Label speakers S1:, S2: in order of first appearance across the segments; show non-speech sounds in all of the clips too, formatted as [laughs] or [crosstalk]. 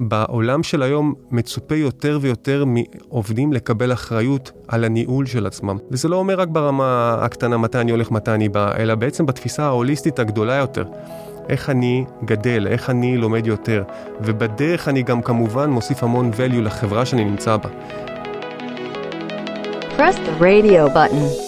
S1: בעולם של היום מצופה יותר ויותר מעובדים לקבל אחריות על הניהול של עצמם. וזה לא אומר רק ברמה הקטנה מתי אני הולך, מתי אני בא, אלא בעצם בתפיסה ההוליסטית הגדולה יותר. איך אני גדל, איך אני לומד יותר, ובדרך אני גם כמובן מוסיף המון value לחברה שאני נמצא בה. Press the radio button.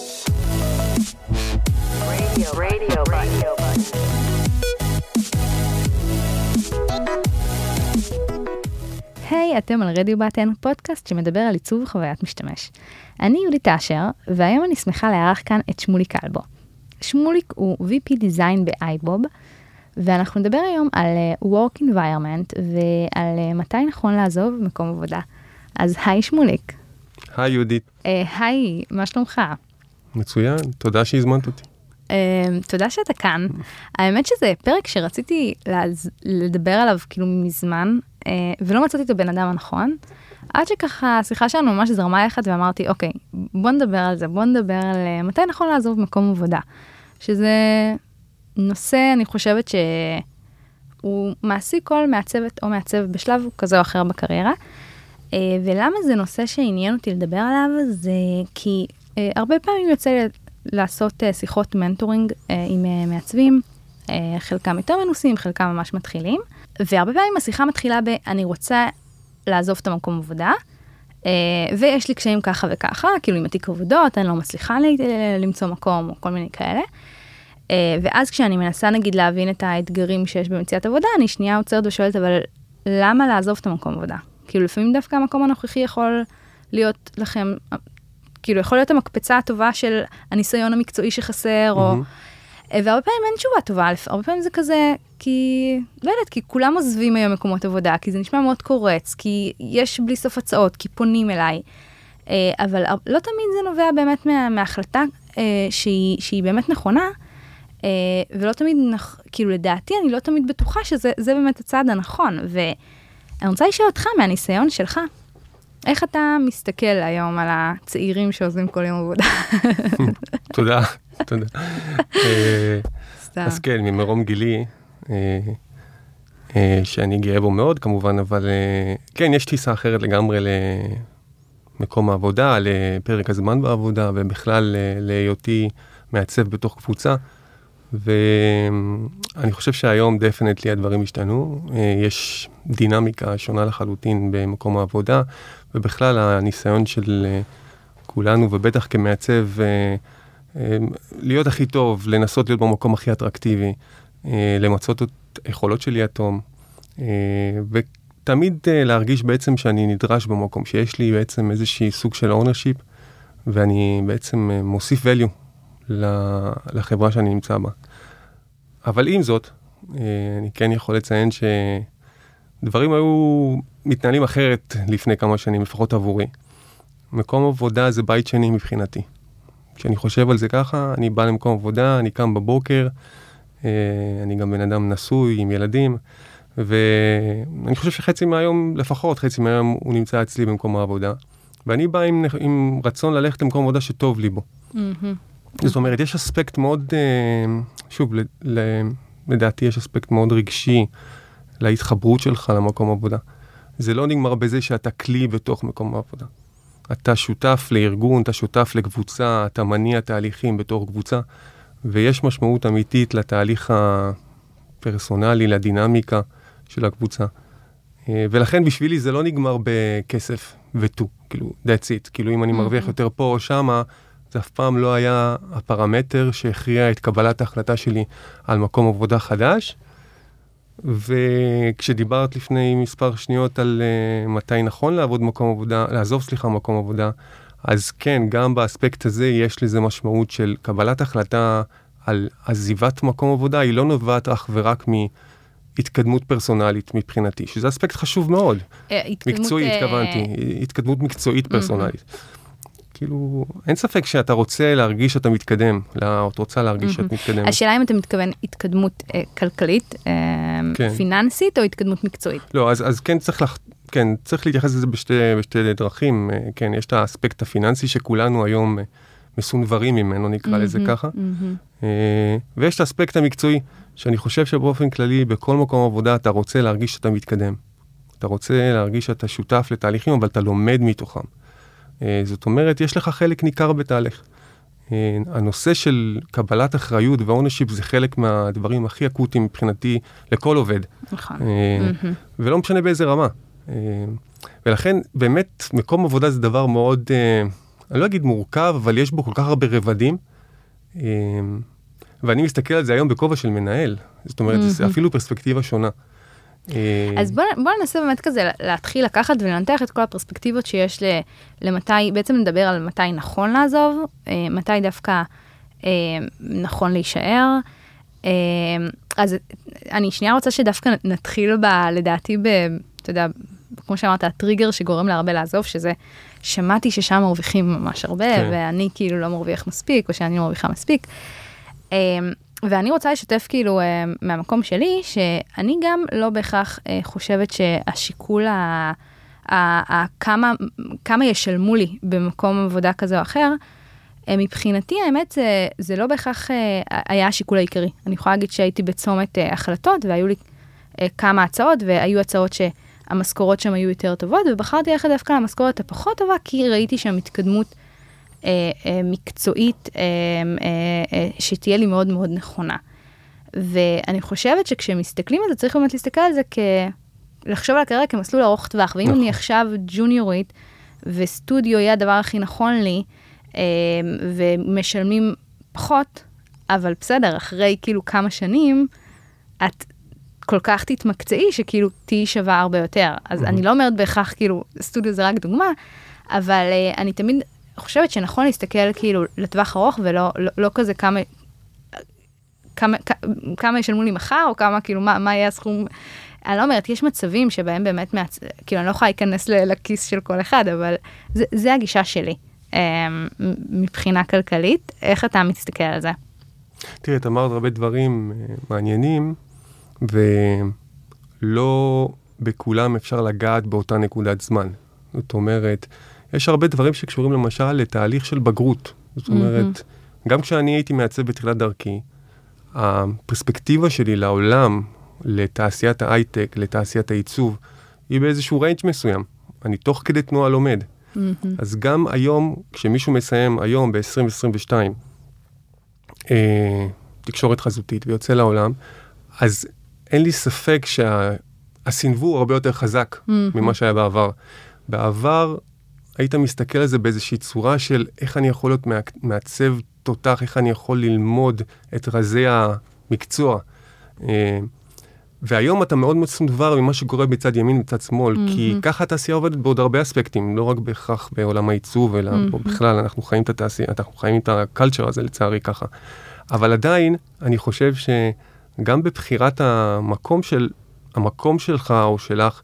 S1: היי, אתם על רדיו בטן, פודקאסט שמדבר על עיצוב חוויית משתמש. אני יהודית אשר, והיום אני שמחה לארח כאן את שמוליק אלבו. שמוליק הוא VP Design ב-iBob, ואנחנו נדבר היום על uh, Work Environment ועל uh, מתי נכון לעזוב מקום עבודה. אז היי שמוליק.
S2: היי יהודית.
S1: אה, היי, מה שלומך?
S2: מצוין, תודה שהזמנת אותי.
S1: Uh, תודה שאתה כאן. האמת שזה פרק שרציתי לדבר עליו כאילו מזמן, uh, ולא מצאתי את הבן אדם הנכון. עד שככה השיחה שלנו ממש זרמה יחד ואמרתי, אוקיי, בוא נדבר על זה, בוא נדבר על uh, מתי נכון לעזוב מקום עבודה. שזה נושא, אני חושבת שהוא מעסיק כל מעצבת או מעצב בשלב כזה או אחר בקריירה. אה, ולמה זה נושא שעניין אותי לדבר עליו? זה כי אה, הרבה פעמים יוצא לי לעשות אה, שיחות מנטורינג עם מעצבים, חלקם יותר מנוסים, חלקם ממש מתחילים, והרבה פעמים השיחה מתחילה ב, אני רוצה לעזוב את המקום עבודה, ויש לי קשיים ככה וככה, כאילו עם התיק עבודות, אני לא מצליחה למצוא מקום או כל מיני כאלה. ואז כשאני מנסה נגיד להבין את האתגרים שיש במציאת עבודה, אני שנייה עוצרת ושואלת, אבל למה לעזוב את המקום עבודה? כאילו לפעמים דווקא המקום הנוכחי יכול להיות לכם, כאילו יכול להיות המקפצה הטובה של הניסיון המקצועי שחסר, או... והרבה פעמים אין תשובה טובה, הרבה פעמים זה כזה, כי, לא יודעת, כי כולם עוזבים היום מקומות עבודה, כי זה נשמע מאוד קורץ, כי יש בלי סוף הצעות, כי פונים אליי. אה, אבל לא תמיד זה נובע באמת מה, מההחלטה אה, שהיא, שהיא באמת נכונה, אה, ולא תמיד, כאילו לדעתי, אני לא תמיד בטוחה שזה באמת הצעד הנכון. ו... אני רוצה לשאול אותך מהניסיון שלך, איך אתה מסתכל היום על הצעירים שעוזבים כל יום עבודה? [laughs]
S2: תודה, תודה. אה, אז כן, ממרום גילי, אה, אה, שאני גאה בו מאוד כמובן, אבל כן, יש טיסה אחרת לגמרי למקום העבודה, לפרק הזמן בעבודה, ובכלל להיותי מעצב בתוך קבוצה. ואני חושב שהיום דפנטלי הדברים השתנו, אה, יש דינמיקה שונה לחלוטין במקום העבודה, ובכלל הניסיון של אה, כולנו, ובטח כמעצב, אה, להיות הכי טוב, לנסות להיות במקום הכי אטרקטיבי, למצות את היכולות שלי עד ותמיד להרגיש בעצם שאני נדרש במקום, שיש לי בעצם איזושהי סוג של ownership, ואני בעצם מוסיף value לחברה שאני נמצא בה. אבל עם זאת, אה, אני כן יכול לציין שדברים היו מתנהלים אחרת לפני כמה שנים, לפחות עבורי. מקום עבודה זה בית שני מבחינתי. כשאני חושב על זה ככה, אני בא למקום עבודה, אני קם בבוקר, אה, אני גם בן אדם נשוי עם ילדים, ואני חושב שחצי מהיום, לפחות חצי מהיום, הוא נמצא אצלי במקום העבודה. ואני בא עם, עם רצון ללכת למקום עבודה שטוב לי בו. Mm-hmm. זאת אומרת, יש אספקט מאוד, אה, שוב, לדעתי יש אספקט מאוד רגשי להתחברות שלך למקום עבודה. זה לא נגמר בזה שאתה כלי בתוך מקום העבודה. אתה שותף לארגון, אתה שותף לקבוצה, אתה מניע תהליכים בתוך קבוצה, ויש משמעות אמיתית לתהליך הפרסונלי, לדינמיקה של הקבוצה. אה, ולכן בשבילי זה לא נגמר בכסף ותו, כאילו, that's it. כאילו, אם אני מרוויח יותר פה או שמה, זה אף פעם לא היה הפרמטר שהכריע את קבלת ההחלטה שלי על מקום עבודה חדש. וכשדיברת לפני מספר שניות על uh, מתי נכון לעבוד מקום עבודה, לעזוב סליחה מקום עבודה, אז כן, גם באספקט הזה יש לזה משמעות של קבלת החלטה על עזיבת מקום עבודה, היא לא נובעת אך ורק מהתקדמות פרסונלית מבחינתי, שזה אספקט חשוב מאוד. אה, מקצועי התכוונתי, אה, התקדמות מקצועית פרסונלית. כאילו, אין ספק שאתה רוצה להרגיש שאתה מתקדם, את רוצה להרגיש שאת מתקדמת.
S1: השאלה אם אתה מתכוון התקדמות אה, כלכלית, אה, כן. פיננסית, או התקדמות מקצועית?
S2: לא, אז, אז כן צריך לח... כן, צריך להתייחס לזה בשתי, בשתי דרכים. אה, כן, יש את האספקט הפיננסי שכולנו היום אה, מסונברים ממנו, נקרא לזה ככה. אה, ויש את האספקט המקצועי, שאני חושב שבאופן כללי, בכל מקום עבודה אתה רוצה להרגיש שאתה מתקדם. אתה רוצה להרגיש שאתה שותף לתהליכים, אבל אתה לומד מתוכם. אה, זאת אומרת, יש לך חלק ניכר בתהליך. אה, הנושא של קבלת אחריות ו ownership זה חלק מהדברים הכי אקוטיים מבחינתי לכל עובד.
S1: נכון.
S2: Mm-hmm. ולא משנה באיזה רמה. ולכן באמת מקום עבודה זה דבר מאוד, אני לא אגיד מורכב, אבל יש בו כל כך הרבה רבדים. ואני מסתכל על זה היום בכובע של מנהל, זאת אומרת, mm-hmm. זה אפילו פרספקטיבה שונה.
S1: אז בוא, בוא ננסה באמת כזה להתחיל לקחת ולנתח את כל הפרספקטיבות שיש ל, למתי, בעצם נדבר על מתי נכון לעזוב, אה, מתי דווקא אה, נכון להישאר. אה, אז אני שנייה רוצה שדווקא נתחיל ב, לדעתי, ב, אתה יודע, כמו שאמרת, הטריגר שגורם להרבה לעזוב, שזה שמעתי ששם מרוויחים ממש הרבה, כן. ואני כאילו לא מרוויח מספיק, או שאני לא מרוויחה מספיק. ואני רוצה לשתף כאילו אה, מהמקום שלי, שאני גם לא בהכרח אה, חושבת שהשיקול ה... כמה, כמה ישלמו לי במקום עבודה כזה או אחר, אה, מבחינתי האמת זה, זה לא בהכרח היה השיקול העיקרי. אני יכולה להגיד שהייתי בצומת החלטות והיו לי כמה הצעות והיו הצעות שהמשכורות שם היו יותר טובות ובחרתי ללכת דווקא למשכורת הפחות טובה כי ראיתי שם התקדמות מקצועית אה, אה, אה, שתהיה לי מאוד מאוד נכונה. ואני חושבת שכשמסתכלים על זה, צריך באמת להסתכל על זה כ... לחשוב על הקריירה כמסלול ארוך טווח, ואם נכון. אני עכשיו ג'וניורית, וסטודיו יהיה הדבר הכי נכון לי, אה, ומשלמים פחות, אבל בסדר, אחרי כאילו כמה שנים, את כל כך תתמקצעי, שכאילו תהיי שווה הרבה יותר. אז mm-hmm. אני לא אומרת בהכרח, כאילו, סטודיו זה רק דוגמה, אבל אה, אני תמיד חושבת שנכון להסתכל כאילו לטווח ארוך ולא לא, לא כזה כמה, כמה, כמה ישלמו לי מחר, או כמה, כאילו, מה, מה יהיה הסכום. אני לא אומרת, יש מצבים שבהם באמת, מעצ... כאילו, אני לא יכולה להיכנס לכיס של כל אחד, אבל זה, זה הגישה שלי אמ, מבחינה כלכלית. איך אתה מסתכל על זה?
S2: תראי, את אמרת הרבה דברים אה, מעניינים, ולא בכולם אפשר לגעת באותה נקודת זמן. זאת אומרת, יש הרבה דברים שקשורים למשל לתהליך של בגרות. זאת אומרת, mm-hmm. גם כשאני הייתי מעצב בתחילת דרכי, הפרספקטיבה שלי לעולם, לתעשיית ההייטק, לתעשיית העיצוב, היא באיזשהו ריינג' מסוים. אני תוך כדי תנועה לומד. Mm-hmm. אז גם היום, כשמישהו מסיים היום ב-2022 אה, תקשורת חזותית ויוצא לעולם, אז אין לי ספק שהסנוור הרבה יותר חזק mm-hmm. ממה שהיה בעבר. בעבר היית מסתכל על זה באיזושהי צורה של איך אני יכול להיות מעצב תותח, איך אני יכול ללמוד את רזי המקצוע. אה, והיום אתה מאוד מסונדבר ממה שקורה בצד ימין ובצד שמאל, mm-hmm. כי ככה התעשייה עובדת בעוד הרבה אספקטים, לא רק בהכרח בעולם העיצוב, אלא mm-hmm. בכלל אנחנו חיים את התעשייה, אנחנו חיים את הקלצ'ר הזה לצערי ככה. אבל עדיין, אני חושב שגם בבחירת המקום של, המקום שלך או שלך,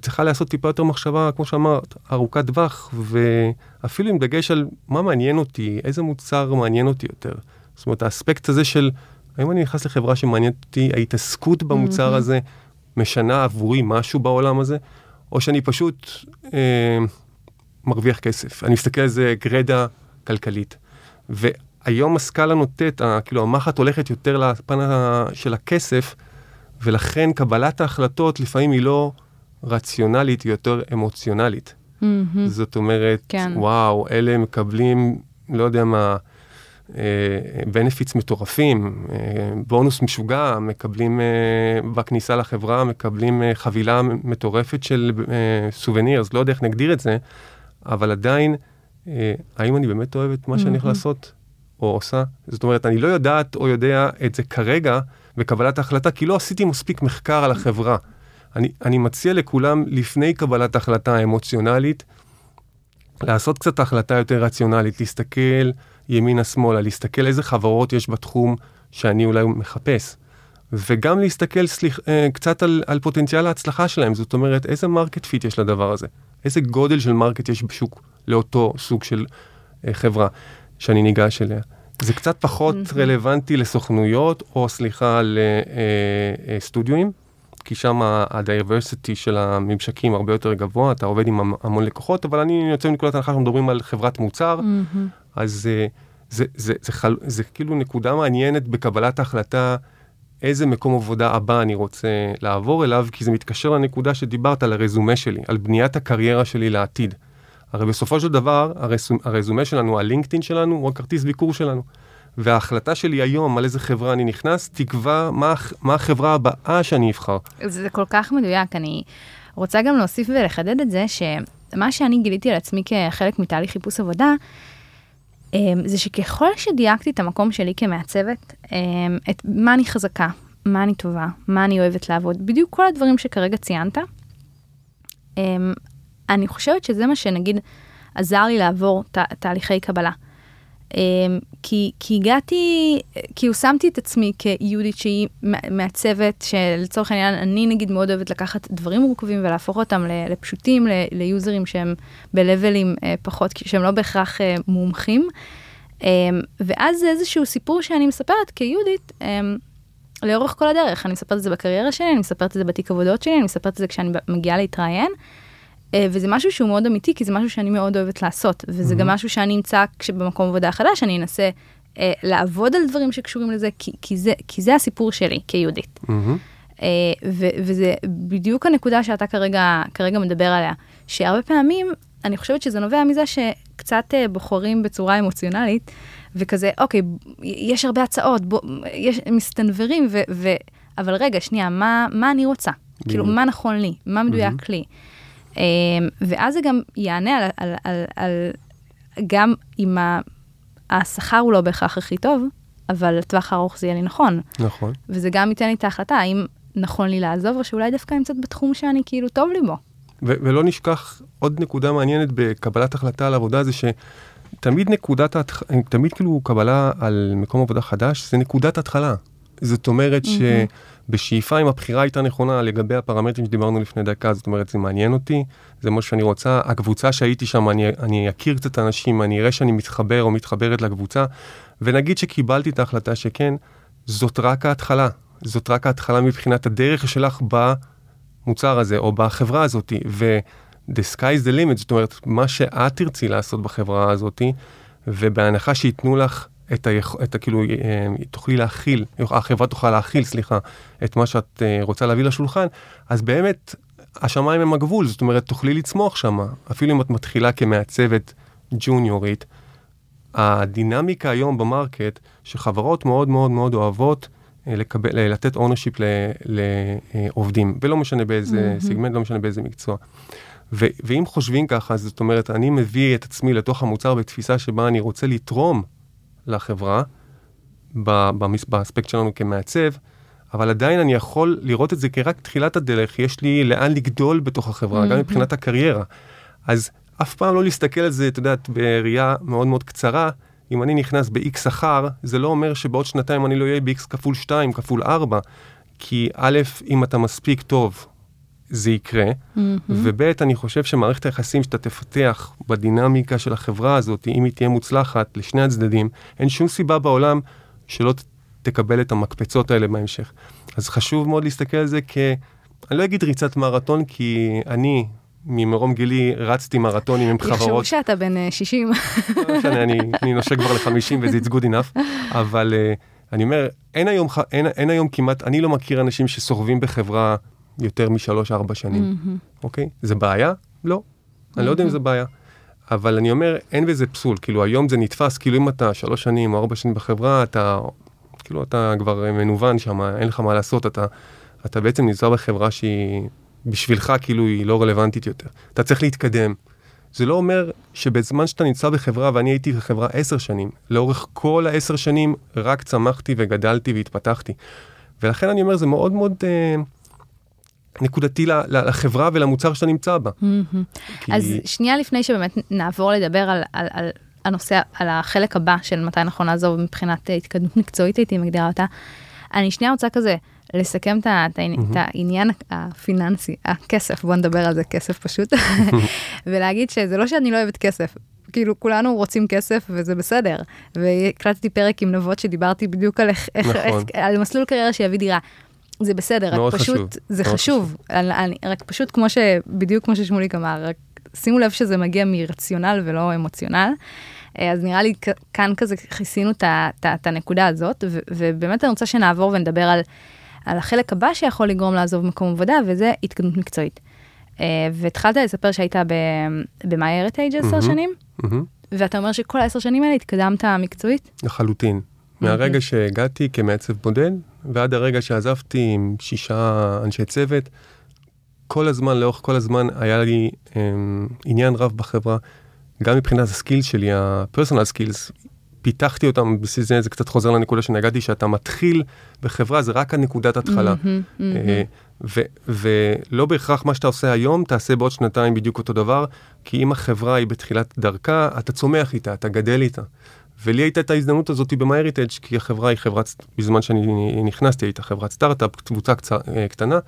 S2: צריכה לעשות טיפה יותר מחשבה, כמו שאמרת, ארוכת טווח, ואפילו עם דגש על מה מעניין אותי, איזה מוצר מעניין אותי יותר. זאת אומרת, האספקט הזה של, האם אני נכנס לחברה שמעניינת אותי, ההתעסקות במוצר mm-hmm. הזה משנה עבורי משהו בעולם הזה, או שאני פשוט אה, מרוויח כסף. אני מסתכל על זה גרדה כלכלית. והיום הסקאלה נוטט, כאילו המחט הולכת יותר לפן של הכסף, ולכן קבלת ההחלטות לפעמים היא לא... רציונלית, היא יותר אמוציונלית. Mm-hmm. זאת אומרת, כן. וואו, אלה מקבלים, לא יודע מה, בנפיץ אה, מטורפים, אה, בונוס משוגע, מקבלים אה, בכניסה לחברה, מקבלים חבילה מטורפת של סובנירס, לא יודע איך נגדיר את זה, אבל עדיין, האם אני באמת אוהב את מה. שאני הולך לעשות או עושה? זאת אומרת, אני לא יודעת או יודע את זה כרגע בקבלת ההחלטה, כי לא עשיתי מספיק מחקר על החברה. אני, אני מציע לכולם, לפני קבלת החלטה אמוציונלית, לעשות קצת החלטה יותר רציונלית, להסתכל ימינה-שמאלה, להסתכל איזה חברות יש בתחום שאני אולי מחפש. וגם להסתכל סליחה, אה, קצת על, על פוטנציאל ההצלחה שלהם, זאת אומרת, איזה market fit יש לדבר הזה? איזה גודל של market יש בשוק לאותו סוג של אה, חברה שאני ניגש אליה? זה קצת פחות רלוונטי לסוכנויות, או סליחה, לסטודיואים. אה, כי שם ה-diversity של הממשקים הרבה יותר גבוה, אתה עובד עם המון לקוחות, אבל אני יוצא מנקודת הנחה שאנחנו מדברים על חברת מוצר, mm-hmm. אז זה, זה, זה, זה, זה, זה כאילו נקודה מעניינת בקבלת ההחלטה, איזה מקום עבודה הבא אני רוצה לעבור אליו, כי זה מתקשר לנקודה שדיברת על הרזומה שלי, על בניית הקריירה שלי לעתיד. הרי בסופו של דבר, הרזומה שלנו, הלינקדאין שלנו, הוא הכרטיס ביקור שלנו. וההחלטה שלי היום על איזה חברה אני נכנס, תקבע מה, מה החברה הבאה שאני אבחר.
S1: זה כל כך מדויק, אני רוצה גם להוסיף ולחדד את זה, שמה שאני גיליתי על עצמי כחלק מתהליך חיפוש עבודה, אמ, זה שככל שדייקתי את המקום שלי כמעצבת, אמ, את מה אני חזקה, מה אני טובה, מה אני אוהבת לעבוד, בדיוק כל הדברים שכרגע ציינת, אמ, אני חושבת שזה מה שנגיד עזר לי לעבור ת, תהליכי קבלה. כי, כי הגעתי, כאילו שמתי את עצמי כיהודית שהיא מעצבת, שלצורך העניין אני נגיד מאוד אוהבת לקחת דברים מורכבים ולהפוך אותם לפשוטים, ליוזרים שהם בלבלים אה, פחות, שהם לא בהכרח אה, מומחים. אה, ואז זה איזשהו סיפור שאני מספרת כיהודית. לאורך כל הדרך, אני מספרת את זה בקריירה שלי, אני מספרת את זה בתיק עבודות שלי, אני מספרת את זה כשאני מגיעה להתראיין, וזה משהו שהוא מאוד אמיתי, כי זה משהו שאני מאוד אוהבת לעשות, וזה mm-hmm. גם משהו שאני אמצא כשבמקום עבודה חדש, אני אנסה אה, לעבוד על דברים שקשורים לזה, כי, כי, זה, כי זה הסיפור שלי כיהודית. Mm-hmm. אה, ו, וזה בדיוק הנקודה שאתה כרגע, כרגע מדבר עליה, שהרבה פעמים אני חושבת שזה נובע מזה שקצת אה, בוחרים בצורה אמוציונלית, וכזה, אוקיי, יש הרבה הצעות, בוא, יש מסתנוורים, ו, ו, אבל רגע, שנייה, מה, מה אני רוצה? Mm-hmm. כאילו, מה נכון לי? מה מדויק mm-hmm. לי? אה, ואז זה גם יענה על, על, על, על גם אם ה... השכר הוא לא בהכרח הכי טוב, אבל לטווח הארוך זה יהיה לי נכון.
S2: נכון.
S1: וזה גם ייתן לי את ההחלטה, האם נכון לי לעזוב, או שאולי דווקא נמצאת בתחום שאני כאילו טוב לי בו.
S2: ו- ולא נשכח עוד נקודה מעניינת בקבלת החלטה על עבודה, זה שתמיד נקודת, ההתח... תמיד כאילו קבלה על מקום עבודה חדש, זה נקודת התחלה. זאת אומרת mm-hmm. שבשאיפה אם הבחירה הייתה נכונה לגבי הפרמטרים שדיברנו לפני דקה, זאת אומרת זה מעניין אותי, זה מה שאני רוצה, הקבוצה שהייתי שם, אני, אני אכיר קצת אנשים, אני אראה שאני מתחבר או מתחברת לקבוצה, ונגיד שקיבלתי את ההחלטה שכן, זאת רק ההתחלה, זאת רק ההתחלה מבחינת הדרך שלך במוצר הזה או בחברה הזאת, ו-the sky is the limit, זאת אומרת, מה שאת תרצי לעשות בחברה הזאת, ובהנחה שייתנו לך את, היכ... את ה... כאילו, אה, תוכלי להכיל, החברה תוכל להכיל, סליחה, את מה שאת אה, רוצה להביא לשולחן, אז באמת, השמיים הם הגבול, זאת אומרת, תוכלי לצמוח שם. אפילו אם את מתחילה כמעצבת ג'וניורית, הדינמיקה היום ב market, שחברות מאוד מאוד מאוד אוהבות אה, לקבל, לתת ownership לעובדים, ולא משנה באיזה mm-hmm. segment, לא משנה באיזה מקצוע. ו- ואם חושבים ככה, זאת אומרת, אני מביא את עצמי לתוך המוצר בתפיסה שבה אני רוצה לתרום לחברה, באספקט שלנו כמעצב, אבל עדיין אני יכול לראות את זה כרק תחילת הדרך, יש לי לאן לגדול בתוך החברה, mm-hmm. גם מבחינת הקריירה. אז אף פעם לא להסתכל על זה, את יודעת, בראייה מאוד מאוד קצרה. אם אני נכנס ב-X שכר, זה לא אומר שבעוד שנתיים אני לא אהיה ב-X כפול 2, כפול 4. כי א', אם אתה מספיק טוב, זה יקרה, mm-hmm. וב', אני חושב שמערכת היחסים שאתה תפתח בדינמיקה של החברה הזאת, אם היא תהיה מוצלחת לשני הצדדים, אין שום סיבה בעולם שלא תקבל את המקפצות האלה בהמשך. אז חשוב מאוד להסתכל על זה כ... אני לא אגיד ריצת מרתון, כי אני, ממרום גילי, רצתי מרתונים עם חברות. יחשבו
S1: שאתה בן 60.
S2: אה, לא משנה, אני, אני נושק כבר ל-50 וזה it's good enough, אבל uh, אני אומר, אין היום, אין, אין היום כמעט, אני לא מכיר אנשים שסוחבים בחברה יותר משלוש-ארבע שנים, mm-hmm. אוקיי? זה בעיה? לא. Mm-hmm. אני לא יודע אם זה בעיה. אבל אני אומר, אין בזה פסול. כאילו, היום זה נתפס, כאילו אם אתה שלוש שנים או ארבע שנים בחברה, אתה, כאילו, אתה כבר מנוון שם, אין לך מה לעשות, אתה, אתה בעצם נמצא בחברה שהיא, בשבילך, כאילו, היא לא רלוונטית יותר. אתה צריך להתקדם. זה לא אומר שבזמן שאתה נמצא בחברה, ואני הייתי בחברה עשר שנים, לאורך כל העשר שנים רק צמחתי וגדלתי והתפתחתי. ולכן אני אומר, זה מאוד מאוד... אה, נקודתי לחברה ולמוצר שאתה נמצא בה.
S1: כי... אז שנייה לפני שבאמת נעבור לדבר על, על, על הנושא, על החלק הבא של מתי נכון לעזוב מבחינת התקדמות מקצועית, הייתי מגדירה אותה, אני שנייה רוצה כזה לסכם את העניין הפיננסי, הכסף, בוא נדבר על זה, כסף פשוט, [laughs] ולהגיד שזה לא שאני לא אוהבת כסף, כאילו כולנו רוצים כסף וזה בסדר. והקלטתי פרק עם נבות שדיברתי בדיוק על איך, נכון. איך, על מסלול קריירה שיביא דירה. זה בסדר, רק פשוט, חשוב. זה חשוב, אני, אני, רק פשוט כמו ש... בדיוק כמו ששמוליק אמר, רק שימו לב שזה מגיע מרציונל ולא אמוציונל. אה, אז נראה לי כאן כזה כיסינו את הנקודה הזאת, ובאמת אני רוצה שנעבור ונדבר על, על החלק הבא שיכול לגרום לעזוב מקום עבודה, וזה התקדמות מקצועית. Uh, והתחלת לספר שהיית ב-MyHeritage עשר שנים, mm-hmm. ואתה אומר שכל העשר שנים האלה התקדמת מקצועית?
S2: לחלוטין. מהרגע שהגעתי כמעצב בודד, ועד הרגע שעזבתי עם שישה אנשי צוות, כל הזמן, לאורך כל הזמן, היה לי um, עניין רב בחברה, גם מבחינת הסקילס שלי, ה-personal skills, פיתחתי אותם, בסיס זה, זה קצת חוזר לנקודה שנגעתי, שאתה מתחיל בחברה, זה רק הנקודת התחלה. Mm-hmm, mm-hmm. ו- ולא בהכרח מה שאתה עושה היום, תעשה בעוד שנתיים בדיוק אותו דבר, כי אם החברה היא בתחילת דרכה, אתה צומח איתה, אתה גדל איתה. ולי הייתה את ההזדמנות הזאת ב-MyHeritage, כי החברה היא חברת, בזמן שאני נכנסתי, הייתה חברת סטארט-אפ, קבוצה קצ... אה, קטנה,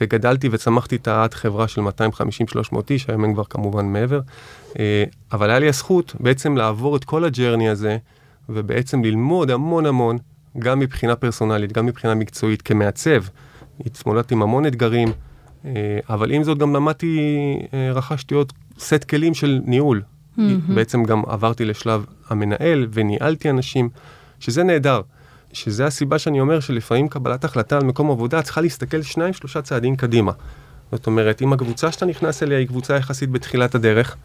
S2: וגדלתי וצמחתי את עד חברה של 250-300 איש, היום הם כבר כמובן מעבר. אה, אבל היה לי הזכות בעצם לעבור את כל הג'רני הזה, ובעצם ללמוד המון המון, גם מבחינה פרסונלית, גם מבחינה מקצועית, כמעצב. התמודדתי עם המון אתגרים, אה, אבל עם זאת גם למדתי, רכשתי עוד סט כלים של ניהול. Mm-hmm. בעצם גם עברתי לשלב המנהל וניהלתי אנשים, שזה נהדר. שזה הסיבה שאני אומר שלפעמים קבלת החלטה על מקום עבודה צריכה להסתכל שניים שלושה צעדים קדימה. זאת אומרת, אם הקבוצה שאתה נכנס אליה היא קבוצה יחסית בתחילת הדרך,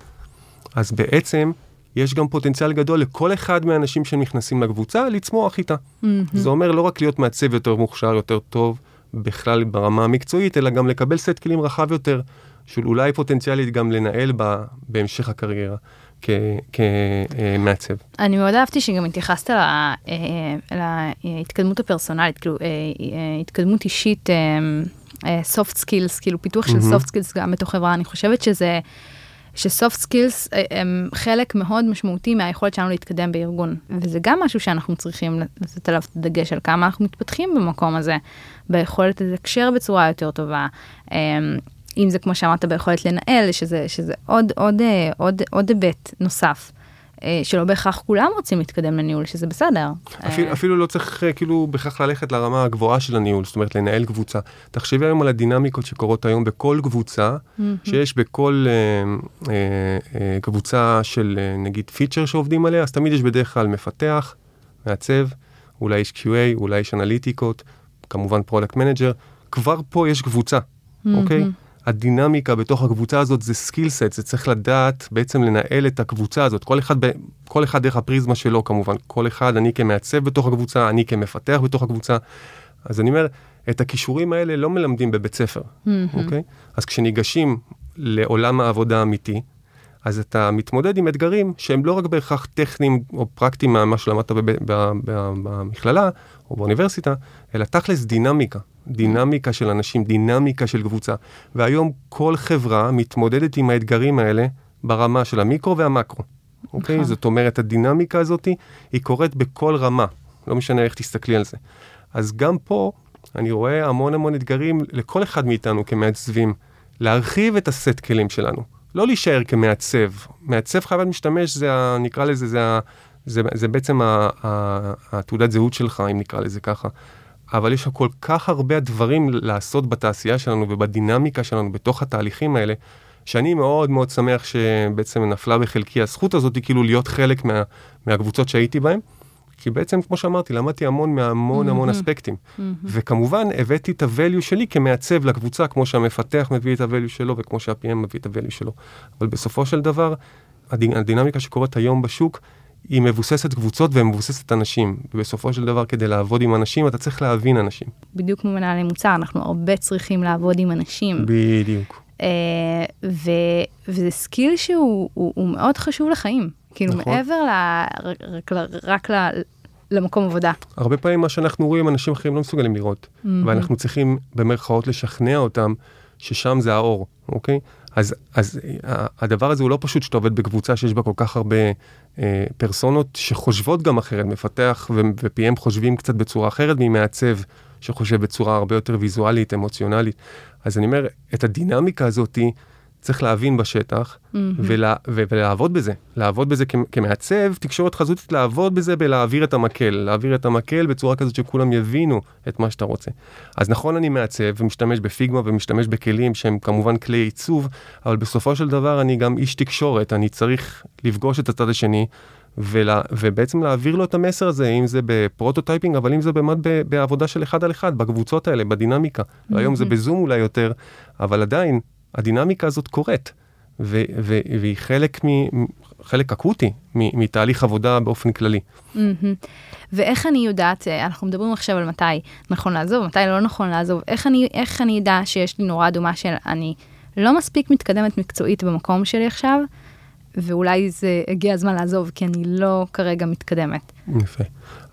S2: אז בעצם יש גם פוטנציאל גדול לכל אחד מהאנשים שנכנסים לקבוצה לצמוח איתה. Mm-hmm. זה אומר לא רק להיות מעצב יותר מוכשר, יותר טוב, בכלל ברמה המקצועית, אלא גם לקבל סט כלים רחב יותר, של אולי פוטנציאלית גם לנהל בה בהמשך הקריירה. כמעצב.
S1: אני מאוד אהבתי שגם התייחסת אה, להתקדמות הפרסונלית, כאילו אה, אה, התקדמות אישית, soft skills, כאילו פיתוח של soft skills גם בתוך חברה, אני חושבת שזה... שסופט סקילס הם חלק מאוד משמעותי מהיכולת שלנו להתקדם בארגון, וזה גם משהו שאנחנו צריכים לתת עליו דגש על כמה אנחנו מתפתחים במקום הזה, ביכולת לתקשר בצורה יותר טובה, אם זה כמו שאמרת ביכולת לנהל, שזה, שזה עוד, עוד, אה, עוד, עוד היבט נוסף. אה, שלא בהכרח כולם רוצים להתקדם לניהול, שזה בסדר.
S2: אפילו, אפילו לא צריך אה, כאילו בהכרח ללכת לרמה הגבוהה של הניהול, זאת אומרת לנהל קבוצה. תחשבי היום על הדינמיקות שקורות היום בכל קבוצה. שיש בכל אה, אה, אה, קבוצה של אה, נגיד פיצ'ר שעובדים עליה, אז תמיד יש בדרך כלל מפתח, מעצב, אולי יש QA, אולי יש אנליטיקות, כמובן product manager, כבר פה יש קבוצה. אוקיי? הדינמיקה בתוך הקבוצה הזאת זה skill set, זה צריך לדעת בעצם לנהל את הקבוצה הזאת, כל אחד, ב, כל אחד דרך הפריזמה שלו כמובן, כל אחד, אני כמעצב בתוך הקבוצה, אני כמפתח בתוך הקבוצה. אז אני אומר, את הכישורים האלה לא מלמדים בבית ספר. אוקיי? אז כשניגשים לעולם העבודה האמיתי, אז אתה מתמודד עם אתגרים שהם לא רק בהכרח טכניים או פרקטיים ממה שלמדת במכללה או באוניברסיטה, אלא תכלס דינמיקה. דינמיקה של אנשים, דינמיקה של קבוצה. והיום כל חברה מתמודדת עם האתגרים האלה ברמה של המיקרו והמקרו. אוקיי? נכון. זאת אומרת, הדינמיקה הזאת היא קורית בכל רמה, לא משנה איך תסתכלי על זה. אז גם פה אני רואה המון המון אתגרים לכל אחד מאיתנו כמעצבים, להרחיב את הסט כלים שלנו, לא להישאר כמעצב. מעצב חייבת משתמש, זה ה, נקרא לזה, זה, ה, זה, זה בעצם התעודת זהות שלך, אם נקרא לזה ככה. אבל יש כל כך הרבה דברים לעשות בתעשייה שלנו ובדינמיקה שלנו בתוך התהליכים האלה, שאני מאוד מאוד שמח שבעצם נפלה בחלקי הזכות הזאת, כאילו להיות חלק מה, מהקבוצות שהייתי בהן. כי בעצם, כמו שאמרתי, למדתי המון מהמון המון אספקטים. וכמובן, הבאתי את הvalue שלי כמעצב לקבוצה, כמו שהמפתח מביא את הvalue שלו, וכמו שה-PM מביא את הvalue שלו. אבל בסופו של דבר, הדינמיקה שקורית היום בשוק, היא מבוססת קבוצות ומבוססת אנשים. ובסופו של דבר, כדי לעבוד עם אנשים, אתה צריך להבין אנשים.
S1: בדיוק כמו מנהלי מוצר, אנחנו הרבה צריכים לעבוד עם אנשים.
S2: בדיוק. Uh,
S1: ו- וזה סקיל שהוא הוא, הוא מאוד חשוב לחיים. כאילו נכון. מעבר ל... רק, רק ל... למקום עבודה.
S2: הרבה פעמים מה שאנחנו רואים, אנשים אחרים לא מסוגלים לראות. Mm-hmm. ואנחנו צריכים במרכאות לשכנע אותם ששם זה האור, אוקיי? אז, אז הדבר הזה הוא לא פשוט שאתה עובד בקבוצה שיש בה כל כך הרבה פרסונות שחושבות גם אחרת, מפתח ו-PM חושבים קצת בצורה אחרת ממעצב שחושב בצורה הרבה יותר ויזואלית, אמוציונלית. אז אני אומר, את הדינמיקה הזאתי, צריך להבין בשטח mm-hmm. ולה, ולעבוד בזה, לעבוד בזה כמעצב תקשורת חזותית, לעבוד בזה בלהעביר את המקל, להעביר את המקל בצורה כזאת שכולם יבינו את מה שאתה רוצה. אז נכון אני מעצב ומשתמש בפיגמה ומשתמש בכלים שהם כמובן כלי עיצוב, אבל בסופו של דבר אני גם איש תקשורת, אני צריך לפגוש את הצד השני ולה, ובעצם להעביר לו את המסר הזה, אם זה ב prototyping, אבל אם זה באמת בעבודה של אחד על אחד, בקבוצות האלה, בדינמיקה. Mm-hmm. היום זה בזום אולי יותר, אבל עדיין, הדינמיקה הזאת קורית, ו- ו- והיא חלק, מ- חלק אקוטי מתהליך עבודה באופן כללי. Mm-hmm.
S1: ואיך אני יודעת, אה, אנחנו מדברים עכשיו על מתי נכון לעזוב, מתי לא נכון לעזוב, איך אני, איך אני אדע שיש לי נורה אדומה של אני לא מספיק מתקדמת מקצועית במקום שלי עכשיו, ואולי זה הגיע הזמן לעזוב, כי אני לא כרגע מתקדמת.
S2: יפה.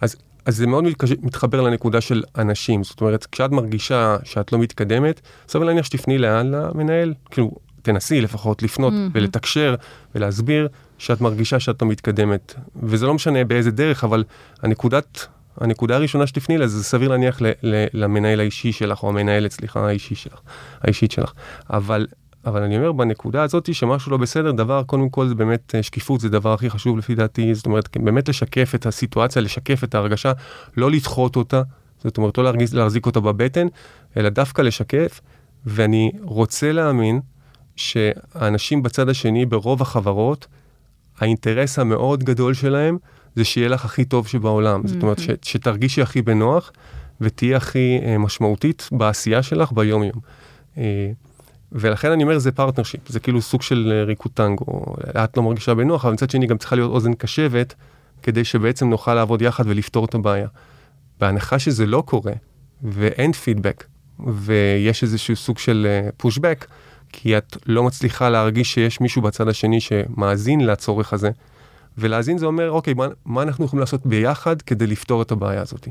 S2: אז, אז זה מאוד מתחבר לנקודה של אנשים, זאת אומרת, כשאת מרגישה שאת לא מתקדמת, סביר להניח שתפני לאן? למנהל, כאילו, תנסי לפחות לפנות mm-hmm. ולתקשר ולהסביר שאת מרגישה שאת לא מתקדמת. וזה לא משנה באיזה דרך, אבל הנקודת, הנקודה הראשונה שתפני לה זה סביר להניח ל, ל, למנהל האישי שלך, או המנהלת, סליחה, האישי שלך, האישית שלך. אבל אבל אני אומר בנקודה הזאת שמשהו לא בסדר, דבר קודם כל זה באמת אה, שקיפות, זה דבר הכי חשוב לפי דעתי, זאת אומרת באמת לשקף את הסיטואציה, לשקף את ההרגשה, לא לדחות אותה, זאת אומרת לא להרגיז, להחזיק אותה בבטן, אלא דווקא לשקף, ואני רוצה להאמין שהאנשים בצד השני, ברוב החברות, האינטרס המאוד גדול שלהם זה שיהיה לך הכי טוב שבעולם, זאת אומרת ש, שתרגישי הכי בנוח ותהיה הכי אה, משמעותית בעשייה שלך ביום יום. אה, ולכן אני אומר זה partnership, זה כאילו סוג של אה, ריקוד טנגו, את לא מרגישה בנוח, אבל מצד שני גם צריכה להיות אוזן קשבת, כדי שבעצם נוכל לעבוד יחד ולפתור את הבעיה. בהנחה שזה לא קורה, ואין פידבק, ויש איזשהו סוג של פושבק, uh, כי את לא מצליחה להרגיש שיש מישהו בצד השני שמאזין לצורך הזה, ולהאזין זה אומר, אוקיי, מה, מה אנחנו יכולים לעשות ביחד כדי לפתור את הבעיה הזאת.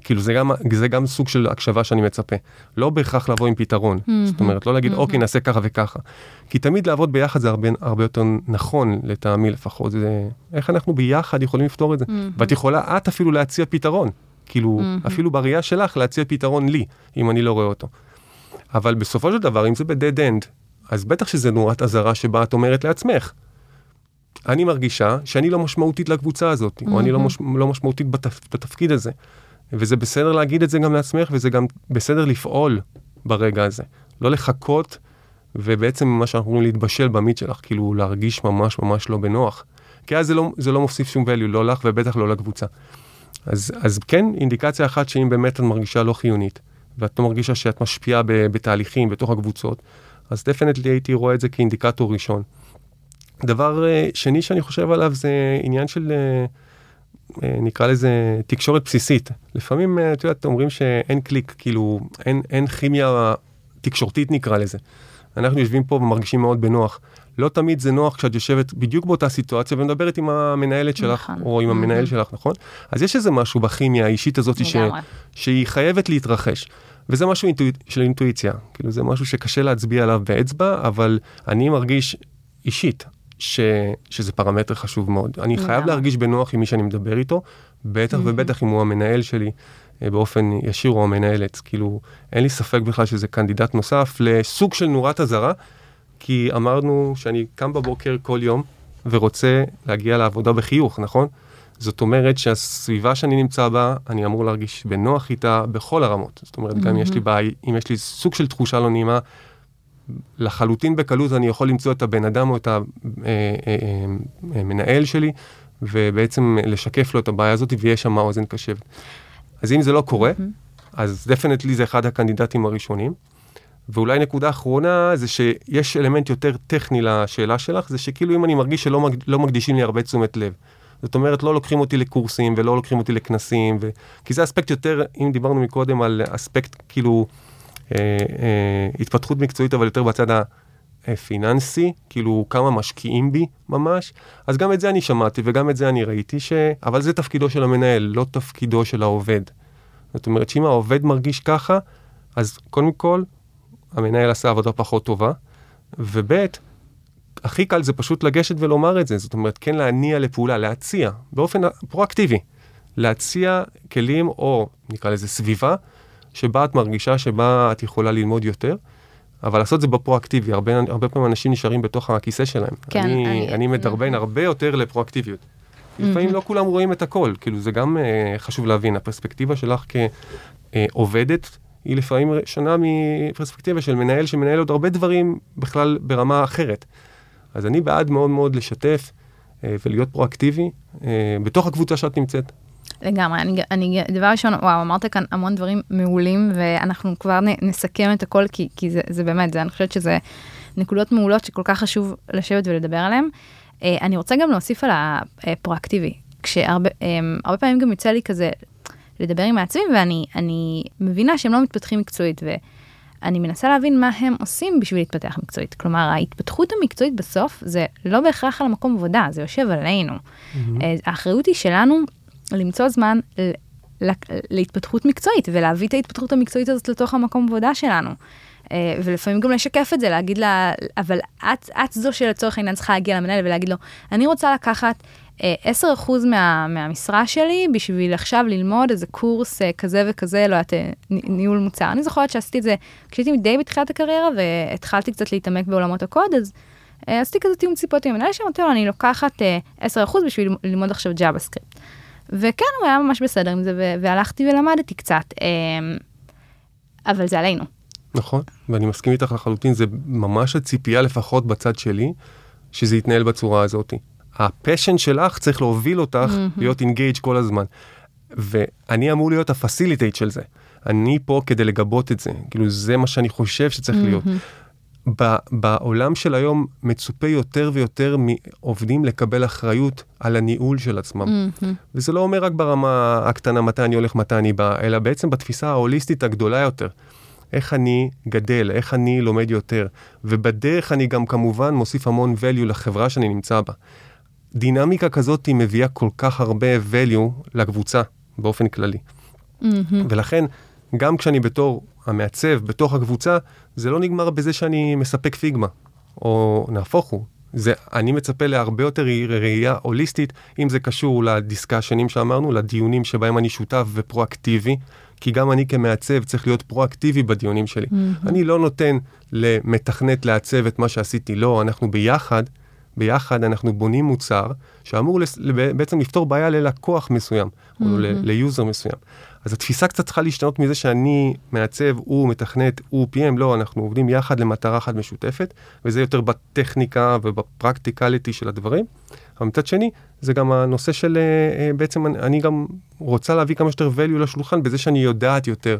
S2: כאילו זה גם, זה גם סוג של הקשבה שאני מצפה. לא בהכרח לבוא עם פתרון. Mm-hmm. זאת אומרת, לא להגיד, mm-hmm. אוקיי, נעשה ככה וככה. כי תמיד לעבוד ביחד זה הרבה, הרבה יותר נכון, לטעמי לפחות. זה איך אנחנו ביחד יכולים לפתור את זה. Mm-hmm. ואת יכולה, את אפילו להציע פתרון. כאילו, mm-hmm. אפילו בראייה שלך להציע פתרון לי, אם אני לא רואה אותו. אבל בסופו של דבר, אם זה ב-dead end, אז בטח שזה נורת אזהרה שבה את אומרת לעצמך, אני מרגישה שאני לא משמעותית לקבוצה הזאת, mm-hmm. או אני לא, מש, לא משמעותית בתפ, בתפקיד הזה. וזה בסדר להגיד את זה גם לעצמך, וזה גם בסדר לפעול ברגע הזה. לא לחכות, ובעצם מה שאנחנו אומרים להתבשל במיץ שלך, כאילו להרגיש ממש ממש לא בנוח. כי אז זה לא, זה לא מוסיף שום value, לא לך ובטח לא לקבוצה. אז, אז כן, אינדיקציה אחת שאם באמת את מרגישה לא חיונית, ואת לא מרגישה שאת משפיעה בתהליכים בתוך הקבוצות, אז definitely הייתי רואה את זה כאינדיקטור ראשון. דבר uh, שני שאני חושב עליו זה עניין של, uh, נקרא לזה תקשורת בסיסית. לפעמים, uh, את יודעת, אומרים שאין קליק, כאילו, אין, אין כימיה תקשורתית נקרא לזה. אנחנו יושבים פה ומרגישים מאוד בנוח. לא תמיד זה נוח כשאת יושבת בדיוק באותה סיטואציה ומדברת עם המנהלת שלך, נכון. או עם המנהל mm-hmm. שלך, נכון? אז יש איזה משהו בכימיה האישית הזאת ש... שהיא חייבת להתרחש. וזה משהו אינטואי... של אינטואיציה, כאילו זה משהו שקשה להצביע עליו באצבע, אבל אני מרגיש אישית ש... שזה פרמטר חשוב מאוד. אני חייב להרגיש בנוח עם מי שאני מדבר איתו, בטח. ובטח אם הוא המנהל שלי אה, באופן ישיר או המנהלת. כאילו, אין לי ספק בכלל שזה קנדידט נוסף לסוג של נורת אזהרה, כי אמרנו שאני קם בבוקר כל יום ורוצה להגיע לעבודה בחיוך, נכון? זאת אומרת שהסביבה שאני נמצא בה, אני אמור להרגיש בנוח איתה בכל הרמות. זאת אומרת. גם אם יש לי בעיה, אם יש לי סוג של תחושה לא נעימה, לחלוטין בקלות אני יכול למצוא את הבן אדם או את המנהל אה, אה, אה, שלי, ובעצם לשקף לו את הבעיה הזאת, ויש שם אוזן קשבת. אז אם זה לא קורה, mm-hmm. אז definitely זה אחד ה candidates הראשונים. ואולי נקודה אחרונה זה שיש אלמנט יותר טכני לשאלה שלך, זה שכאילו אם אני מרגיש שלא מג, לא מקדישים לי הרבה תשומת לב. זאת אומרת, לא לוקחים אותי לקורסים ולא לוקחים אותי לכנסים, ו... כי זה אספקט יותר, אם דיברנו מקודם על אספקט כאילו התפתחות מקצועית, אבל יותר בצד הפיננסי, כאילו כמה משקיעים בי ממש, אז גם את זה אני שמעתי וגם את זה אני ראיתי, ש... אבל זה תפקידו של המנהל, לא תפקידו של העובד. זאת אומרת שאם העובד מרגיש ככה, אז קודם כל המנהל עשה עבודה פחות טובה, וב' הכי קל זה פשוט לגשת ולומר את זה, זאת אומרת, כן להניע לפעולה, להציע, באופן פרואקטיבי, להציע כלים או נקרא לזה סביבה, שבה את מרגישה שבה את יכולה ללמוד יותר, אבל לעשות זה בפרואקטיבי, הרבה, הרבה פעמים אנשים נשארים בתוך הכיסא שלהם. כן, אני, אני, אני מדרבן אני... הרבה יותר לפרואקטיביות. לפעמים לא כולם רואים את הכל, כאילו זה גם uh, חשוב להבין, הפרספקטיבה שלך כעובדת, uh, היא לפעמים שונה מפרספקטיבה של מנהל שמנהל עוד הרבה דברים בכלל ברמה אחרת. אז אני בעד מאוד מאוד לשתף, אה, ולהיות פרואקטיבי אה, בתוך הקבוצה שאת נמצאת.
S1: לגמרי, אני, אני, דבר ראשון, וואו, אמרת כאן המון דברים מעולים, ואנחנו כבר נ, נסכם את הכל, כי, כי זה, זה באמת, זה, אני חושבת שזה נקודות מעולות שכל כך חשוב לשבת ולדבר עליהן. אה, אני רוצה גם להוסיף על הפרואקטיבי, כשהרבה אה, פעמים גם יוצא לי כזה לדבר עם מעצבים, ואני מבינה שהם לא מתפתחים מקצועית, ואני מנסה להבין מה הם עושים בשביל להתפתח מקצועית. כלומר, ההתפתחות המקצועית בסוף זה לא בהכרח על המקום עבודה, זה יושב עלינו. Mm-hmm. האחריות היא שלנו למצוא זמן להתפתחות מקצועית, ולהביא את ההתפתחות המקצועית הזאת לתוך המקום עבודה שלנו. אה, ולפעמים גם לשקף את זה, להגיד לה, אבל את, את זו שלצורך העניין צריכה להגיע למנהל ולהגיד לו, אני רוצה לקחת 10% אה, מה, מהמשרה שלי בשביל עכשיו ללמוד איזה קורס אה, כזה וכזה, לא יודעת, ניהול מוצר. אני זוכרת שעשיתי את זה כשהייתי די בתחילת הקריירה והתחלתי קצת להתעמק בעולמות הקוד, אז עשיתי כזה תיאום ציפיות עם המנהל שלו, אני לוקחת 10% בשביל ללמוד עכשיו סקריפט. וכן, הוא היה ממש בסדר עם זה, והלכתי ולמדתי קצת, אבל זה עלינו.
S2: נכון, ואני מסכים איתך לחלוטין, זה ממש הציפייה לפחות בצד שלי, שזה יתנהל בצורה הזאת. ה passion שלך צריך להוביל אותך mm-hmm. להיות engaged כל הזמן. ואני אמור להיות ה facilitate של זה. אני פה כדי לגבות את זה, כאילו זה מה שאני חושב שצריך mm-hmm. להיות. בעולם של היום מצופה יותר ויותר מעובדים לקבל אחריות על הניהול של עצמם. Mm-hmm. וזה לא אומר רק ברמה הקטנה מתי אני הולך, מתי אני בא, אלא בעצם בתפיסה ההוליסטית הגדולה יותר. איך אני גדל, איך אני לומד יותר, ובדרך אני גם כמובן מוסיף המון value לחברה שאני נמצא בה. דינמיקה כזאת היא מביאה כל כך הרבה value לקבוצה באופן כללי. Mm-hmm. ולכן, גם כשאני בתור המעצב בתוך הקבוצה, זה לא נגמר בזה שאני מספק פיגמה, או נהפוך הוא. זה, אני מצפה להרבה יותר ראייה הוליסטית, אם זה קשור ל discussionים שאמרנו, לדיונים שבהם אני שותף ופרואקטיבי, כי גם אני כמעצב צריך להיות פרואקטיבי בדיונים שלי. Mm-hmm. אני לא נותן למתכנת לעצב את מה שעשיתי, לא, אנחנו ביחד, ביחד אנחנו בונים מוצר שאמור לס... בעצם לפתור בעיה ללקוח מסוים, mm-hmm. או ל user מסוים. אז התפיסה קצת צריכה להשתנות מזה שאני מעצב, הוא מתכנת, הוא PM, לא, אנחנו עובדים יחד למטרה אחת משותפת, וזה יותר בטכניקה ובפרקטיקליטי של הדברים. אבל מצד שני, זה גם הנושא של, אה, אה, בעצם אני גם רוצה להביא כמה שיותר value לשולחן בזה שאני יודעת יותר.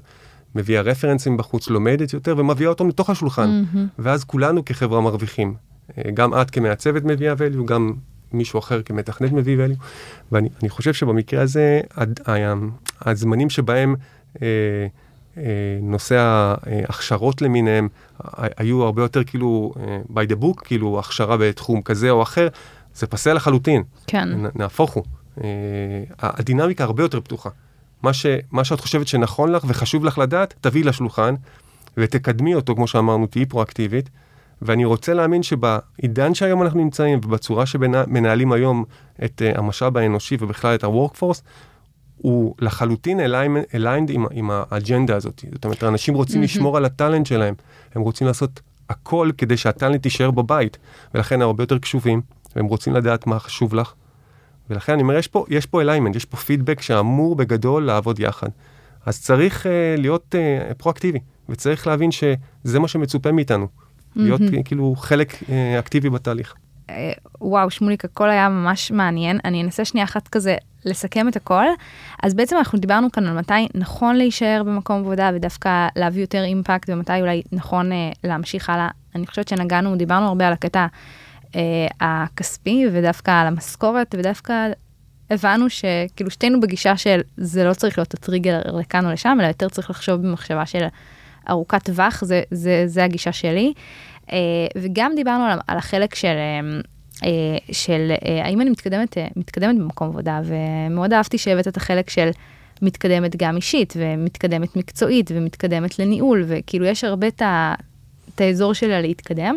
S2: מביאה רפרנסים בחוץ, לומדת יותר ומביאה אותם לתוך השולחן. Mm-hmm. ואז כולנו כחברה מרוויחים. אה, גם את כמעצבת מביאה value, גם מישהו אחר כמתכנת מביא value. ואני חושב שבמקרה הזה, הד, הזמנים שבהם אה, אה, נושא ההכשרות למיניהם היו הרבה יותר כאילו אה, by the book, כאילו הכשרה בתחום כזה או אחר, זה פסה לחלוטין.
S1: כן.
S2: נהפוך הוא. אה, הדינמיקה הרבה יותר פתוחה. מה, ש, מה שאת חושבת שנכון לך וחשוב לך לדעת, תביאי לשולחן ותקדמי אותו, כמו שאמרנו, תהיי פרואקטיבית. ואני רוצה להאמין שבעידן שהיום אנחנו נמצאים ובצורה שמנהלים היום את uh, המשאב האנושי ובכלל את ה-workforce, הוא לחלוטין aligned עם, עם האג'נדה הזאת. זאת אומרת, אנשים רוצים mm-hmm. לשמור על הטאלנט שלהם, הם רוצים לעשות הכל כדי שהטאלנט יישאר בבית, ולכן הם הרבה יותר קשובים, והם רוצים לדעת מה חשוב לך. ולכן אני אומר, יש פה, יש פה אליימנט, יש פה פידבק שאמור בגדול לעבוד יחד. אז צריך uh, להיות uh, פרואקטיבי, וצריך להבין שזה מה שמצופה מאיתנו. להיות כאילו חלק uh, אקטיבי בתהליך.
S1: וואו, שמוליק, הכל היה ממש מעניין. אני אנסה שנייה אחת כזה לסכם את הכל. אז בעצם אנחנו דיברנו כאן על מתי נכון להישאר במקום עבודה ודווקא להביא יותר אימפקט ומתי אולי נכון אה, להמשיך הלאה. אני חושבת שנגענו, דיברנו הרבה על הקטע אה, הכספי ודווקא על המשכורת ודווקא הבנו שכאילו שתינו בגישה של זה לא צריך להיות הטריגר לכאן או לשם, אלא יותר צריך לחשוב במחשבה של ארוכת טווח, זה, זה, זה הגישה שלי. אה, וגם דיברנו על, על החלק של... אה, אה, של אה, האם אני מתקדמת, אה, מתקדמת במקום עבודה, ומאוד אהבתי שהבאת את החלק של מתקדמת גם אישית, ומתקדמת מקצועית, ומתקדמת לניהול, וכאילו יש הרבה את, האזור שלה להתקדם.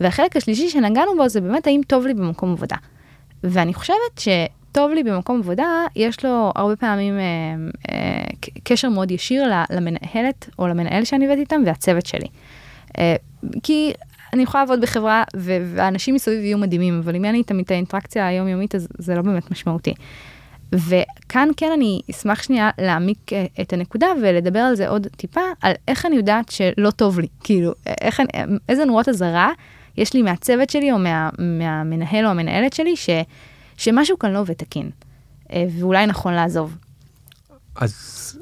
S1: והחלק השלישי שנגענו בו זה באמת האם טוב לי במקום עבודה. ואני חושבת שטוב לי במקום עבודה, יש לו הרבה פעמים אה, אה, קשר מאוד ישיר למנהלת או למנהל שאני עובדת איתם והצוות שלי. אה, כי אני יכולה לעבוד בחברה והאנשים מסביב יהיו מדהימים, אבל אם אין לי איתם את האינטראקציה היומיומית, אז זה לא באמת משמעותי. וכאן כן אני אשמח שנייה להעמיק אה, את הנקודה ולדבר על זה עוד טיפה, על איך אני יודעת שלא טוב לי, כאילו, איך אני, איזה נורות אזהרה יש לי מהצוות שלי או מה, מהמנהל או המנהלת שלי, ש... שמשהו כאן לא עובד תקין, אה, ואולי נכון לעזוב.
S2: אז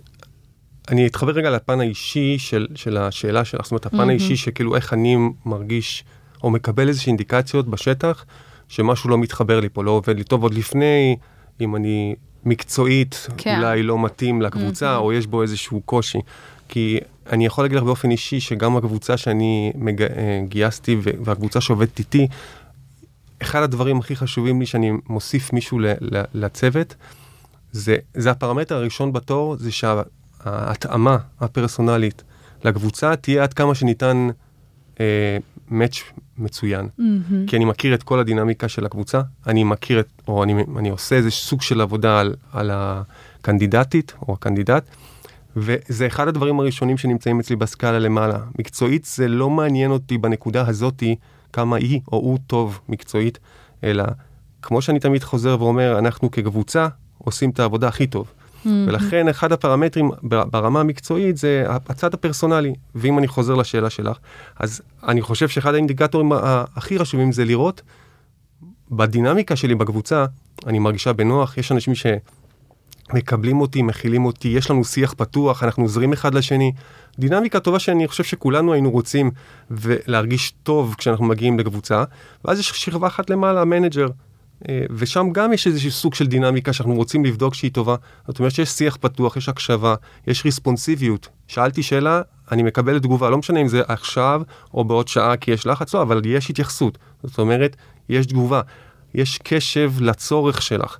S2: אני אתחבר רגע לפן האישי של, של השאלה שלך, זאת אומרת, הפן mm-hmm. האישי שכאילו איך אני מרגיש או מקבל איזושהי אינדיקציות בשטח, שמשהו לא מתחבר לי פה, לא עובד לי טוב עוד לפני, אם אני מקצועית, כן. אולי לא מתאים לקבוצה, mm-hmm. או יש בו איזשהו קושי. כי אני יכול להגיד לך באופן אישי שגם הקבוצה שאני מג... אה, גייסתי והקבוצה שעובדת איתי, אחד הדברים הכי חשובים לי שאני מוסיף מישהו לצוות, זה, זה הפרמטר הראשון בתור, זה שההתאמה הפרסונלית לקבוצה תהיה עד כמה שניתן אה, מאץ' מצוין. Mm-hmm. כי אני מכיר את כל הדינמיקה של הקבוצה, אני מכיר את, או אני, אני עושה איזה סוג של עבודה על, על הקנדידטית או הקנדידט, וזה אחד הדברים הראשונים שנמצאים אצלי בסקאלה למעלה. מקצועית זה לא מעניין אותי בנקודה הזאתי כמה היא או הוא טוב מקצועית, אלא כמו שאני תמיד חוזר ואומר, אנחנו כקבוצה עושים את העבודה הכי טוב. Mm-hmm. ולכן אחד הפרמטרים ברמה המקצועית זה הצד הפרסונלי. ואם אני חוזר לשאלה שלך, אז אני חושב שאחד האינדיקטורים הכי חשובים זה לראות בדינמיקה שלי בקבוצה, אני מרגישה בנוח, יש אנשים שמקבלים אותי, מכילים אותי, יש לנו שיח פתוח, אנחנו עוזרים אחד לשני. דינמיקה טובה שאני חושב שכולנו היינו רוצים ולהרגיש טוב כשאנחנו מגיעים לקבוצה. ואז יש שכבה אחת למעלה, manager. אה, ושם גם יש איזשהו סוג של דינמיקה שאנחנו רוצים לבדוק שהיא טובה. זאת אומרת שיש שיח פתוח, יש הקשבה, יש responsiveיות. שאלתי שאלה, אני מקבל תגובה, לא משנה אם זה עכשיו או בעוד שעה כי יש לחץ, לא, אבל יש התייחסות. זאת אומרת, יש תגובה, יש קשב לצורך שלך.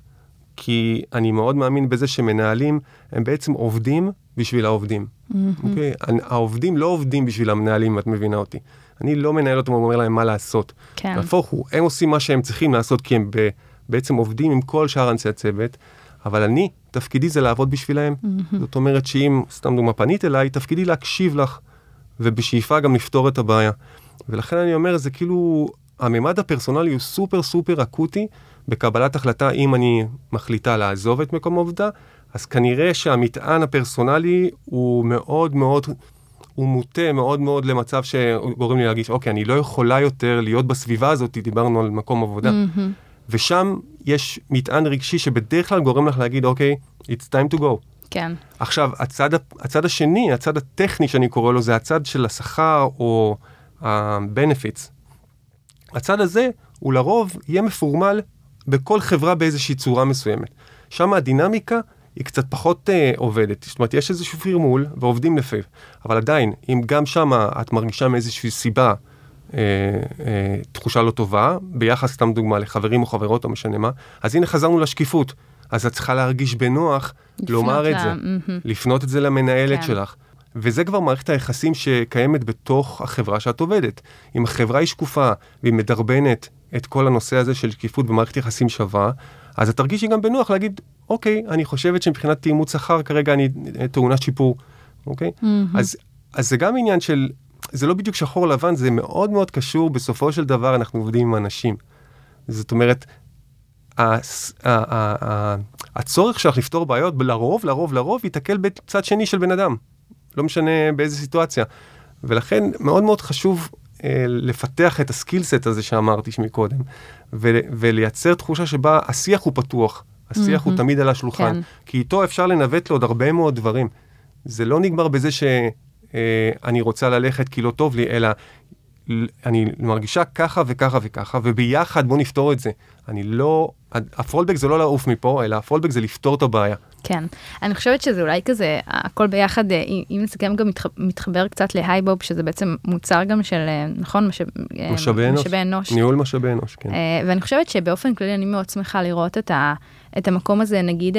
S2: כי אני מאוד מאמין בזה שמנהלים הם בעצם עובדים בשביל העובדים. Mm-hmm. אוקיי? העובדים לא עובדים בשביל המנהלים, אם את מבינה אותי. אני לא מנהל אותם ואומר להם מה לעשות. כן. להפוך הוא, הם עושים מה שהם צריכים לעשות כי הם ב, בעצם עובדים עם כל שאר אנשי הצוות, אבל אני, תפקידי זה לעבוד בשבילם. Mm-hmm. זאת אומרת שאם, סתם דוגמה, פנית אליי, תפקידי להקשיב לך, ובשאיפה גם לפתור את הבעיה. ולכן אני אומר, זה כאילו, הממד הפרסונלי הוא סופר סופר אקוטי בקבלת החלטה אם אני מחליטה לעזוב את מקום העובדה, אז כנראה שהמטען הפרסונלי הוא מאוד מאוד הוא מוטה מאוד מאוד למצב שגורם לי להרגיש, אוקיי, אני לא יכולה יותר להיות בסביבה הזאת, דיברנו על מקום עבודה. Mm-hmm. ושם יש מטען רגשי שבדרך כלל גורם לך להגיד, אוקיי, it's time to go.
S1: כן.
S2: עכשיו, הצד, הצד השני, הצד הטכני שאני קורא לו, זה הצד של השכר או ה-benefits. הצד הזה, הוא לרוב יהיה מפורמל בכל חברה באיזושהי צורה מסוימת. שם הדינמיקה היא קצת פחות uh, עובדת. זאת אומרת, יש איזשהו פרמול ועובדים לפיו. אבל עדיין, אם גם שם את מרגישה מאיזושהי סיבה uh, uh, תחושה לא טובה, ביחס, סתם דוגמה, לחברים או חברות או משנה מה, אז הנה חזרנו לשקיפות. אז את צריכה להרגיש בנוח לומר לה, את זה, mm-hmm. לפנות את זה למנהלת כן. שלך. וזה כבר מערכת היחסים שקיימת בתוך החברה שאת עובדת. אם החברה היא שקופה והיא מדרבנת את כל הנושא הזה של שקיפות במערכת יחסים שווה, אז את תרגישי גם בנוח להגיד, אוקיי, אני חושבת שמבחינת תאימות שכר כרגע אני טעונת שיפור, אוקיי? Mm-hmm. אז, אז זה גם עניין של, זה לא בדיוק שחור לבן, זה מאוד מאוד קשור, בסופו של דבר אנחנו עובדים עם אנשים. זאת אומרת, הצורך שלך לפתור בעיות, לרוב, לרוב, לרוב, ייתקל בצד שני של בן אדם. לא משנה באיזה סיטואציה. ולכן מאוד מאוד חשוב אה, לפתח את הסקילסט הזה שאמרתי מקודם, ו- ולייצר תחושה שבה השיח הוא פתוח, השיח mm-hmm. הוא תמיד על השולחן, כן. כי איתו אפשר לנווט לעוד הרבה מאוד דברים. זה לא נגמר בזה שאני אה, רוצה ללכת כי לא טוב לי, אלא אני מרגישה ככה וככה וככה, וביחד בוא נפתור את זה. אני לא, הפולבק זה לא לעוף מפה, אלא הפולבק זה לפתור את הבעיה.
S1: כן, אני חושבת שזה אולי כזה, הכל ביחד, אה, אם נסכם גם מתח, מתחבר קצת להייבוב, שזה בעצם מוצר גם של, אה, נכון, משאב,
S2: אה, משאבי אנוש, משאבי אנוש. ניהול משאבי אנוש, כן.
S1: ואני חושבת שבאופן כללי אני מאוד שמחה לראות את, ה, את המקום הזה, נגיד,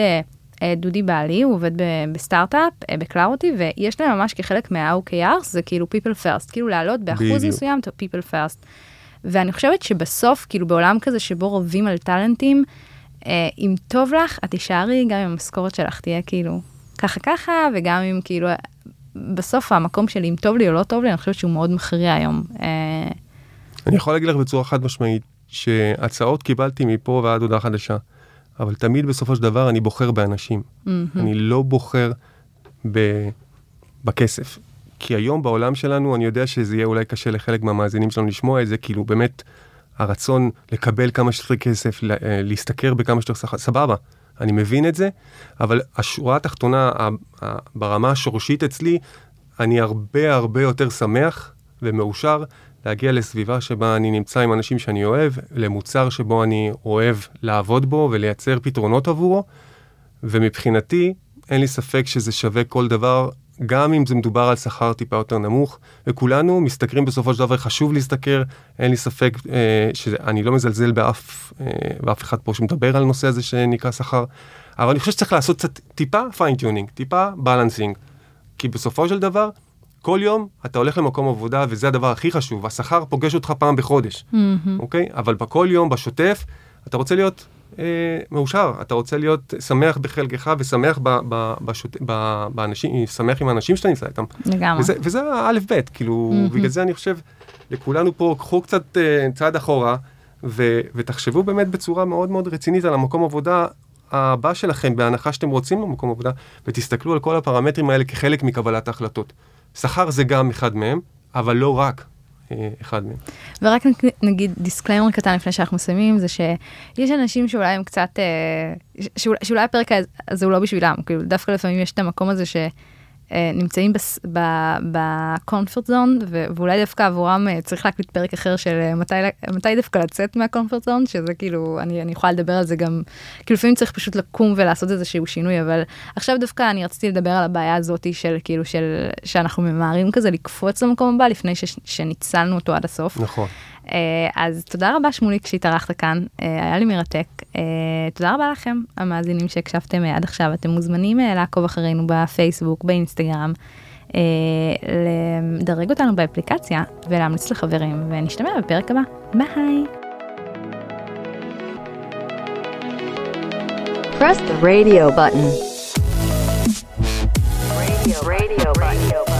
S1: דודי בעלי, הוא עובד בסטארט-אפ, בקלארוטי, ויש להם ממש כחלק מה-OKR, זה כאילו people first, כאילו לעלות באחוז בדיוק. מסוים את people first. ואני חושבת שבסוף, כאילו בעולם כזה שבו רבים על טאלנטים, אה, אם טוב לך, את תישארי, גם אם המשכורת שלך תהיה כאילו ככה ככה, וגם אם כאילו, בסוף המקום שלי, אם טוב לי או לא טוב לי, אני חושבת שהוא מאוד מכריע היום. אה,
S2: אני יכול להגיד לך בצורה חד משמעית, שהצעות קיבלתי מפה ועד הודעה חדשה, אבל תמיד בסופו של דבר אני בוחר באנשים. Mm-hmm. אני לא בוחר ב... בכסף. כי היום בעולם שלנו, אני יודע שזה יהיה אולי קשה לחלק מהמאזינים שלנו לשמוע את זה, כאילו באמת, הרצון לקבל כמה שיותר כסף, אה, להשתכר בכמה שיותר שכר, סבבה, אני מבין את זה, אבל השורה התחתונה, ברמה השורשית אצלי, אני הרבה הרבה יותר שמח ומאושר להגיע לסביבה שבה אני נמצא עם אנשים שאני אוהב, למוצר שבו אני אוהב לעבוד בו ולייצר פתרונות עבורו, ומבחינתי, אין לי ספק שזה שווה כל דבר, גם אם זה מדובר על שכר טיפה יותר נמוך, וכולנו משתכרים בסופו של דבר, חשוב להשתכר, אין לי ספק אה, שאני לא מזלזל באף, אה, באף אחד פה שמדבר על הנושא הזה שנקרא שכר, אבל אני חושב שצריך לעשות קצת טיפה fine tuning, טיפה balancing, כי בסופו של דבר, כל יום אתה הולך למקום עבודה וזה הדבר הכי חשוב, השכר פוגש אותך פעם בחודש, אוקיי? אבל בכל יום, בשוטף, אתה רוצה להיות אה, מאושר, אתה רוצה להיות שמח בחלקך ושמח ב, ב, בשוט, ב, באנשים, שמח עם האנשים שאתה נמצא איתם.
S1: לגמרי.
S2: וזה, וזה האלף-בית, כאילו,
S1: מהמם.
S2: בגלל זה אני חושב, לכולנו פה, קחו קצת אה, צעד אחורה, ו, ותחשבו באמת בצורה מאוד מאוד רצינית על המקום עבודה הבא שלכם, בהנחה שאתם רוצים במקום עבודה, ותסתכלו על כל הפרמטרים האלה כחלק מקבלת ההחלטות. שכר זה גם אחד מהם, אבל לא רק אה, אחד מהם.
S1: ורק נגיד disclaimer קטן לפני שאנחנו מסיימים, זה שיש אנשים שאולי הם קצת, אה, ש- שאולי, שאולי הפרק הזה הוא לא בשבילם, כאילו דווקא לפעמים יש את המקום הזה שנמצאים ב comfort zone, ואולי דווקא עבורם אה, צריך להקליט פרק אחר של אה, מתי, מתי דווקא לצאת מה comfort zone, שזה כאילו, אני, אני יכולה לדבר על זה גם, כאילו לפעמים צריך פשוט לקום ולעשות איזשהו שינוי, אבל עכשיו דווקא אני רציתי לדבר על הבעיה הזאת של כאילו, של, שאנחנו ממהרים כזה לקפוץ למקום הבא לפני ש, שניצלנו אותו עד הסוף.
S2: נכון.
S1: אה, אז תודה רבה שמוליק שהתארחת כאן, אה, היה לי מרתק. אה, תודה רבה לכם, המאזינים שהקשבתם עד עכשיו. אתם מוזמנים לעקוב אחרינו בפייסבוק, באינסטגרם, לדרג אותנו באפליקציה ולהמליץ לחברים, ונשתמע בפרק הבא. ביי.
S3: Press the radio button. Radio, radio button.